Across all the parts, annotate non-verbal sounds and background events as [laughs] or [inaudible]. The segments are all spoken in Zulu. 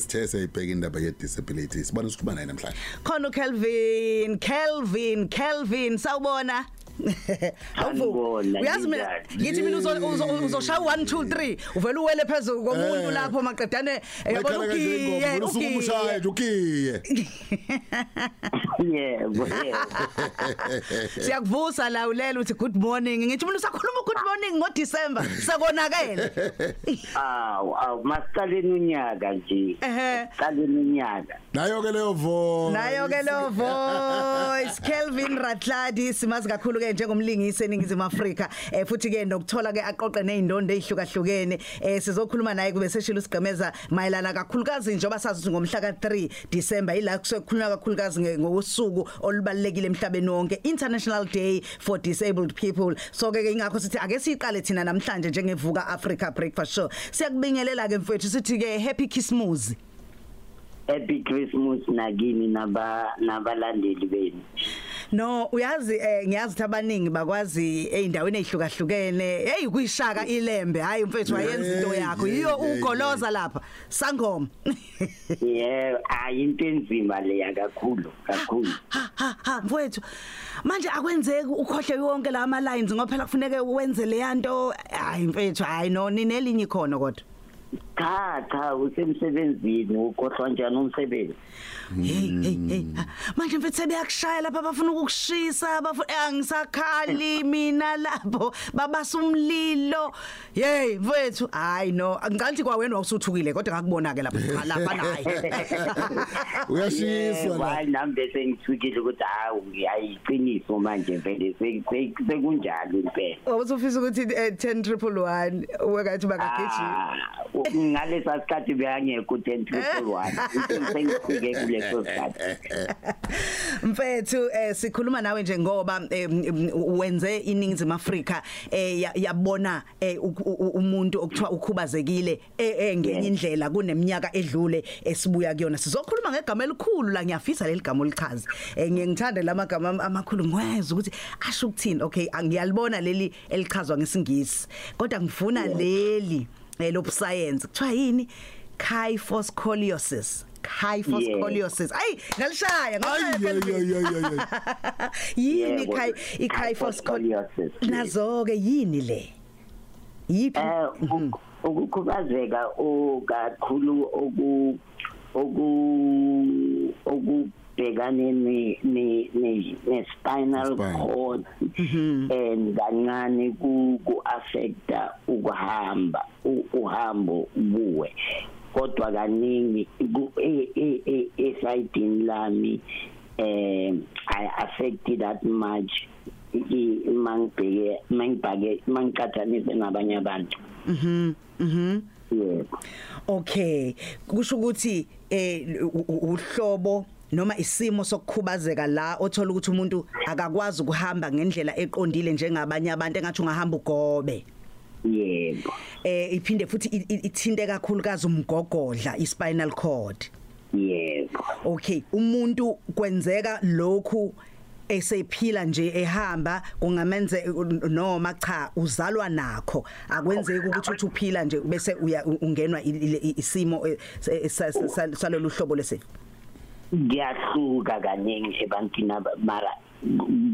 sithe seyibheka indaba ye disability sibona ukuba naye namhlanje. Khona uKelvin Kelvin Kelvin sawubona. [laughs] Sanibona, uyazi mina ninjani? ngithi mina uzo- uzo- uzoshaya 1 2 3 uvela uwele phezulu komuntu Eh. lapho maqedane yabona Bayikhala kanje ugiye ingoma, usuku umshaya nje ugiye [laughs] yebo yebo. Siyakuvusa la ulela uthi good morning. Ngithi mina usakhuluma good morning ngo December sakonakele [laughs] awu awu masiqaleni unyaka nje. Ehe. Qaleni unyaka. Nayo ke leyo vo nayo ke lo voice. Kelvin Ratladi simazi kakhulu ke njengomlingisi eningizimu Afrika eh futhi ke nokuthola ke aqoqe nezindondo ezihlukahlukene eh sizokhuluma naye kube seshilo usigqemeza mayelana kakhulukazi njengoba sazi ukuthi ngomhla ka 3 December ila kusekhulunywa kakhulukazi nge- ngosuku olubalekile emhlabeni wonke International Day for Disabled People. So ke ke ingakho sithi ake siqale thina namhlanje njengevuka Africa Breakfast Show. Siyakubingelela ke mfethu sithi ke happy Christmas. Happy christmas nakini naba nabalandeli benu. No uyazi eh ngiyazi ukuthi abaningi bakwazi eindaweni ezihlukahlukene hey kuyishaka ilembe hayi mfethu wayenza into yakho. yiyo ugoloza lapha. Sangoma. Yebo ayi into enzima leya kakhulu kakhulu. Ha ha ha mfethu. Manje akwenzeki ukhohle yonke la ama lines ngoba phela kufuneke wenze le yanto hayi mfethu hayi no ninelinye khona kodwa. Cha cha usemsebenzini ukhohlwa njani umsebenzi? Hey hey hey ha, manje mfethu sebeyakushaya lapha bafuna ukukushisa bafuna angisakhali mina lapho babasa umlilo. Hey mfethu hayi no ngicanti kwawena wawusuthukile kodwa ngakubona ke lapha lapha naye. [laughs] Uyashiswa Yebo, la. hayi nami bese ngithukile ukuthi hawu ngiyayiqiniso manje vele se- se- sekunjalo impela. Wawusufisa ukuthi eh, 10111 wekathi bakagijima? Ah, ngalesa sikhathi beyangekho u-10 triple one. Into sengifike kuleso sikhathi. [laughs] Mfethu eh sikhuluma nawe nje ngoba eh, m- wenze iningizimu Afrika eh ya- yabona eh, u- u- umuntu okuthiwa ukhubazekile eh, eh, ngenye indlela kuneminyaka edlule esibuya kuyona. Sizokhuluma ngegama elikhulu la ngiyafisa leli gama olichaza. Eh ngiye ngithande lamagama am- amakhulu ngweza ukuthi asho ukuthini. Okay angiyalibona leli elichazwa ngesingisi kodwa ngifuna leli. eh, lobusayensi kuthiwa yini? Kyphoscoliosis. Kyphoscoliosis. Ayi ngalishaya ngalishaya Kelvin. [laughs] yini Yebo, kai kyphoscoliosis, ikyphoscoliosis yes. nazo ke yini le? Yipi eh uk- ukukhubazeka okakhulu oku oku okubhekane ne ne ne ne spinal. Spine. cord and kancane ku ku affecta ukuhamba u- uhambo buwe kodwa kaningi ku- e- e- e- esayidini lami eh i affected that much. I- mangibheke mangibhake mangiqathanise nabanye abantu. Mhm mhm yebo. Okay. Kusho ukuthi eh u- u- uhlobo noma isimo sokukhubazeka la othola ukuthi umuntu akakwazi ukuhamba ngendlela eqondile njengabanye abantu engathi ungahamba ugobe. Yebo. Eh iphinde futhi ithinte kakhulukazi umgogodla ispinal cord. Yebo. Okay umuntu kwenzeka lokhu esephila nje ehamba kungamenze noma cha uzalwa nakho. Akwenzeki ukuthi uthi uphila nje bese ungenwa isimo salolu hlobo lesi ngiyahluka kaningi ebantwini mara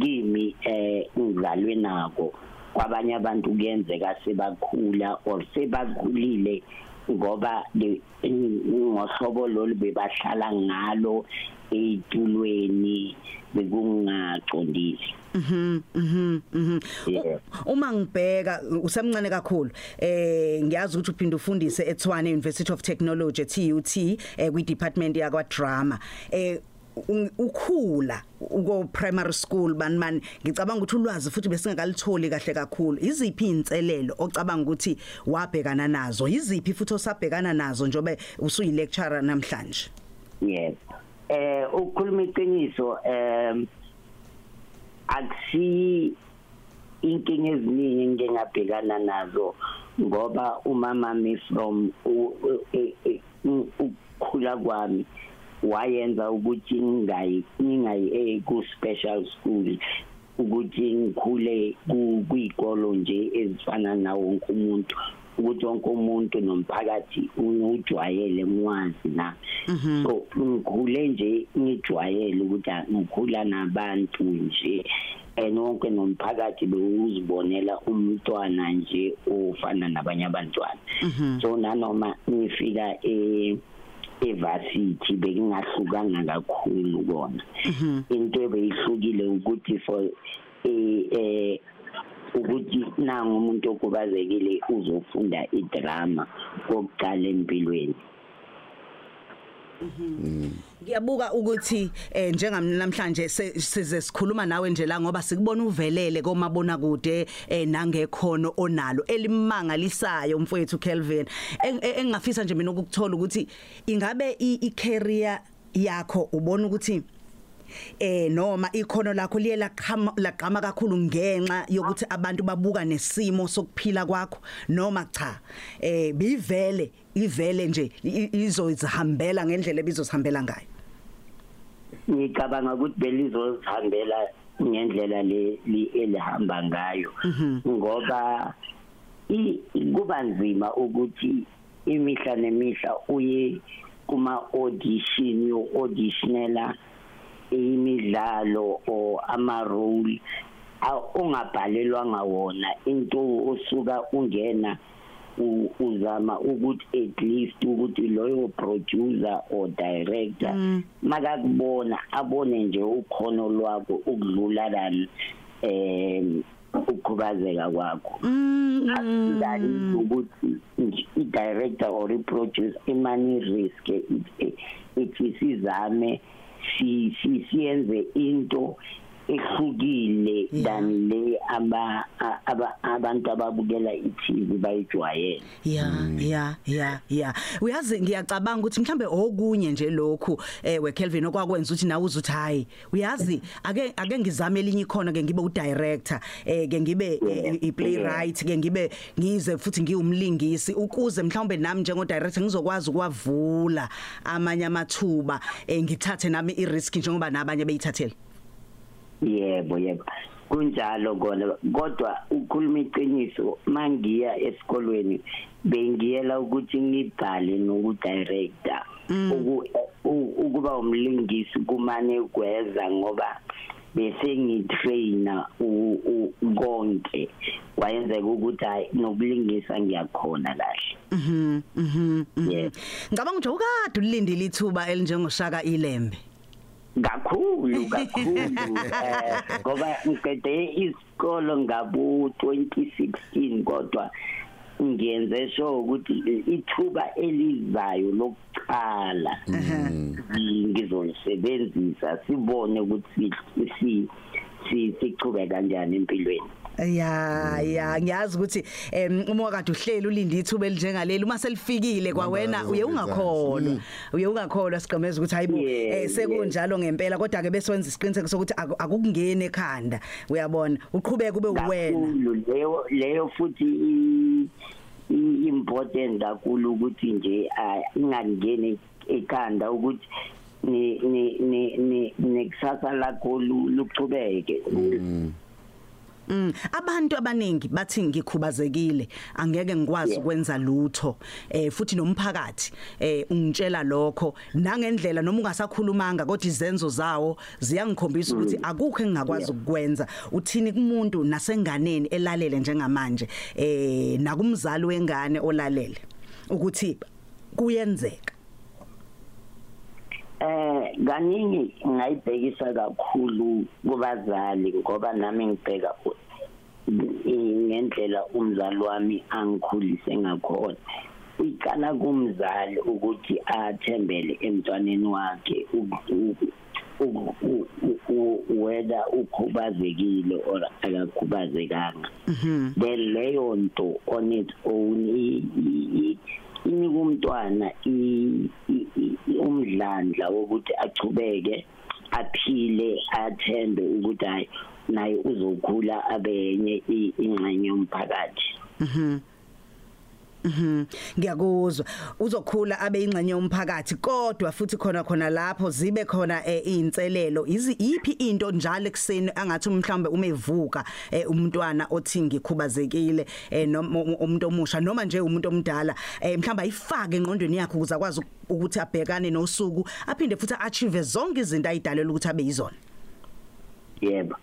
kimi eh ngizalwe nako kwabanye abantu kuyenzeka sebakhula or sebakhulile ngoba le- ngohlobo lolu bebahlala ngalo eyitulweni bekungaqondisi Mhm mhm mhm. Yeah. U- uma ngibheka usemncane kakhulu eh ngiyazi ukuthi uphinde ufundise eTshwane University of Technology TUT eh kwi department yakwa drama eh u- ukhula uko primary school bani bani. Ngicabanga ukuthi ulwazi futhi besingakalitholi kahle kakhulu. Iziphi inselelo ocabanga ukuthi wabhekana nazo? Iziphi futhi osabhekana nazo njobe usuyi lecturer namhlanje? Yes. Eh ukukhuluma iqiniso em akusi inkinga eziningi engingabhekana nazo ngoba umama mi from ukukhula kwami wayenza ukuthi ngingayi ngingayi eh, ku special school ukuthi ngikhule ku- kuyikolo nje ezifana nawo wonke umuntu ukuthi wonke umuntu nomphakathi unujwayele ngwazi na. So ngikhule nje ngijwayele ukuthi ngikhula nabantu nje and wonke nomphakathi bewuzibonela umntwana nje ofana nabanye abantwana. So nanoma ngifika e evarsity bekingahlukanga kakhulu kona. Into ebeyihlukile ukuthi for eh ukuthi nangu umuntu okubazekile uzofunda idrama kokuqala empilweni. Ngiyabuka ukuthi eh se- size sikhuluma nawe nje la ngoba sikubona uvelele komabona kude eh nangekhono onalo elimangalisayo mfowethu Kelvin. Eng- e- engingafisa nje mina ukukuthola ukuthi ingabe i career yakho ubona ukuthi eh noma ikhono lakho liye laqhama laqhama kakhulu ngenxa yokuthi abantu babuka nesimo sokuphila kwakho. Noma cha eh bivele ivele nje izozihambela ngendlela ebizosihambela ngayo. Ngicabanga ukuthi belizozihambela ngendlela le li- elihamba ngayo. Ngoba i- kuba nzima ukuthi imihla nemihla uye kuma audition yo auditionela imidlalo o ama role ongabhalelwanga wona into osuka ungena u- uzama ukuthi at least ukuthi loyo producer or director makakubona abone nje ukhono lwakho ukudlula lana em ukukhubazeka kwakho akudali ukuthi nje i-director or i-producer imani risk ithi sizame si si- siyenze into ehlukile Yeah. than le aba aba- abantu ababukela i-TV bayijwayele. Ya ya ya ya uyazi ngiyacabanga ukuthi mhlambe okunye nje lokhu eh we Kelvin okwakwenza ukuthi nawe uzuthi hayi uyazi ake ake ngizame elinye ikhona ke ngibe udirector eh ke ngibe eh, i playwright ke ngibe ngize futhi ngiwumlingisi. Ukuze mhlawumbe nami njengo director ngizokwazi ukwavula amanye amathuba eh ngithathe nami i risk njengoba nabanye beyithathele. Yebo yebo. Kunjalo kona kodwa ukhuluma iqiniso mangiya esikolweni bengiyela ukuthi ngibhale nokudirector u- ukuba umlingisi kumane kweza ngoba bese ngitraina konke. Wayenzeka ukuthi hayi nokulingisa ngiyakhona kahle. Mhm mhm mhm. Ngicabanga ukuthi ukade ulindile ithuba elinjengoshaka ilembe. Kakhulu [laughs] kakhulu. Eh ngoba ngiqede isikolo ngabu 2016 kodwa ngiyenze sure ukuthi ithuba elizayo lokuqala ngizolisebenzisa sibone ukuthi si si sichube kanjani empilweni. Ya ya ngiyazi ukuthi uma kade uhleli ulinde ithuba elinjengaleli uma selifikile kwawena Manje uye ungakholwa. Uye ungakholwa sigqemeza ukuthi hayibo eh sekunjalo ngempela kodwa ke bese wenza isiqiniseko sokuthi aku- akukungeni ekhanda. Uyabona? Uqhubeke kube uwena. leyo leyo futhi important kakhulu ukuthi nje ah, ingangeni ekhanda ukuthi ni ni ni ni nekusasa lakho lu- luchubeke Mm. Abantu abaningi bathi ngikhubazekile. Angeke ngikwazi Yeah. ukwenza lutho. Eh futhi nomphakathi eh ungitshela lokho. Nangendlela noma ungasakhulumanga kodwa izenzo zawo ziyangikhombisa ukuthi akukho engingakwazi ukukwenza. Uthini kumuntu nasenganeni elalele njengamanje? Eh nakumzali wengane olalele. Ukuthi kuyenzeka. Eh kaningi ngayibhekisa kakhulu kubazali ngoba nami ngibheka u- i- ngendlela umzali wami angikhulise ngakhona. Iqala kumzali ukuthi athembele emntwaneni wakhe u- u- u- u- u- u- whether ukhubazekile or akakhubazekanga. Then leyo nto on its own i- i- i- inika umntwana i- i- i- umdlandla wokuthi achubeke aphile athembe ukuthi hayi naye uzokhula abe yenye i- ingxenye yomphakathi Mhm. Ngiyakuzwa. Uzokhula abe ingxenye yomphakathi kodwa futhi khona khona lapho zibe khona eh, izinselelo. Izi iphi into njalo ekseni angathi mhlambe uma evuka eh, umntwana othi ngikhubazekile eh, noma umuntu omusha noma nje umuntu omdala mhlamba ayifake engqondweni yakhe ukuze akwazi ukuthi abhekane nosuku aphinde futhi achieve zonke izinto ayidalela ukuthi abe yizona. yebo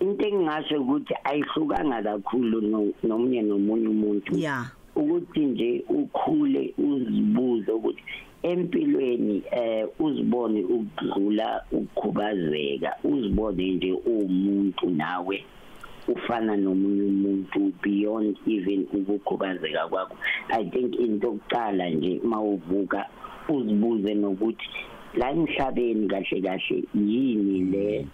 into engingasho ukuthi ayihlukanga kakhulu no- nomunye nomunye umuntu Yeah. Ukuthi nje ukhule uzibuze ukuthi empilweni eh uzibone ukudlula ukukhubazeka uzibone nje umuntu nawe ufana nomunye umuntu beyond even ukukhubazeka kwakho. I think into yokuqala nje mawuvuka uzibuze nokuthi la emhlabeni kahle kahle yini le?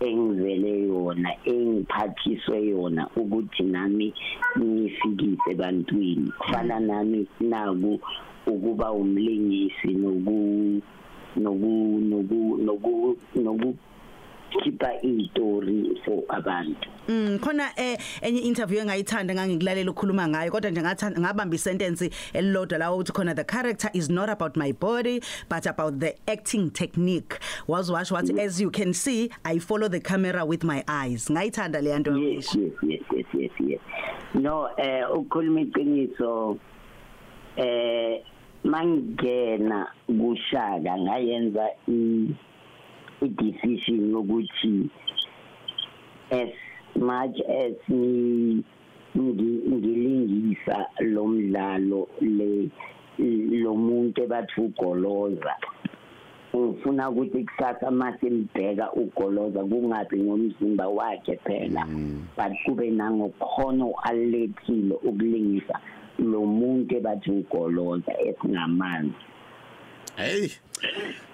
Engivele yona engiphathiswe yona ukuthi nami ngifikise ebantwini. Kufana nami naku ukuba umlingisi noku noku noku noku noku khipha izitori for abantu. Mm khona eh enye interview engayithanda ngangikulalela ukukhuluma ngayo kodwa nje ngathanda ngabamba isentence elilodwa la ukuthi khona the character is not about my body but about the acting technique. Was washo wathi as you can see i follow the camera with my eyes. Ngayithanda le nto yes yes yes yes yes yes. No eh ukukhuluma iqiniso eh mangena kushaka ngayenza i i-decision yokuthi as much as ngi- ngi- ngilingisa lo mdlalo le lo muntu ebathi ugoloza ngifuna ukuthi kusasa mase mbheka ugoloza kungabi ngomzimba wakhe phela but kube nangokhona alethile ukulingisa lo muntu ebathi ugoloza esingamanzi hey.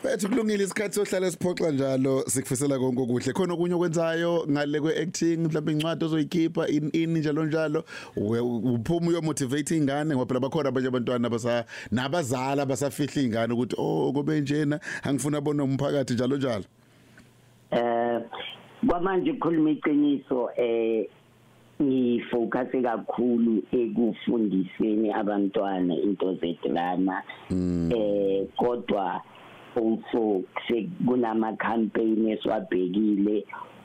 Bethu kulungile isikhathi sohlala siphoxa njalo sikufisela konke okuhle. Khona okunye okwenzayo ngale kweacting mhlawumbe incwadi ozoyikhipha in ini njalo njalo. Uwe- uphuma uyo motivate ingane ngoba phela bakhona abanye abantwana basa nabazala basafihla ingane ukuthi oh kube njena angifuna abone umphakathi njalo njalo. Eh kwamanje ukukhuluma iqiniso eh ngifocus kakhulu ekufundiseni abantwana into zedrama. Eh kodwa also kunama campaign esiwabhekile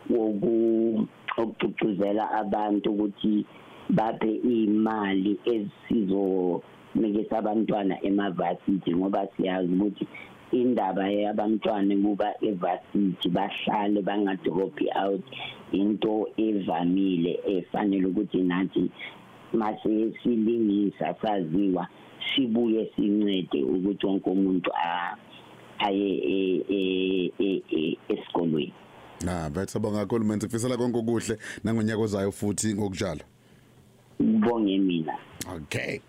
woku okucuzela abantu ukuthi baphe imali ezisizo nikeza abantwana emavasithi ngoba siyazi ukuthi indaba yabantwana kuba evasithi bahlale bangadrop out into evamile efanele ukuthi nathi mase silingisa saziwa. Sibuye sincede ukuthi wonke umuntu a aye e- e- e- e- esikolweni. Na bethu abanga kakhulu sifisela konke okuhle nangonyaka ozayo futhi ngokunjalo ubonge mina. Okay.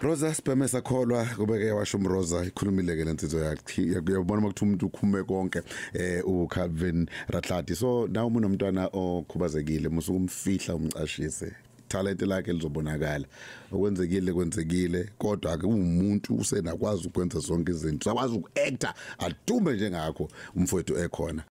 Rosa sibheme sakholwa kubeke washo umroza ikhulumile ke lensizwe yakhe. Uyabona ukuthi umuntu ukhume konke eh uCalvin Ratlati so nawe umuntu nomntwana okhubazekile musuku umfihla umcashise. Talent lakhe lizobonakala. Okwenzekile kwenzekile kodwa ke umuntu usenakwazi ukwenza zonke izinto sakwazi ukuactor adume njengakho umfowethu ekhona.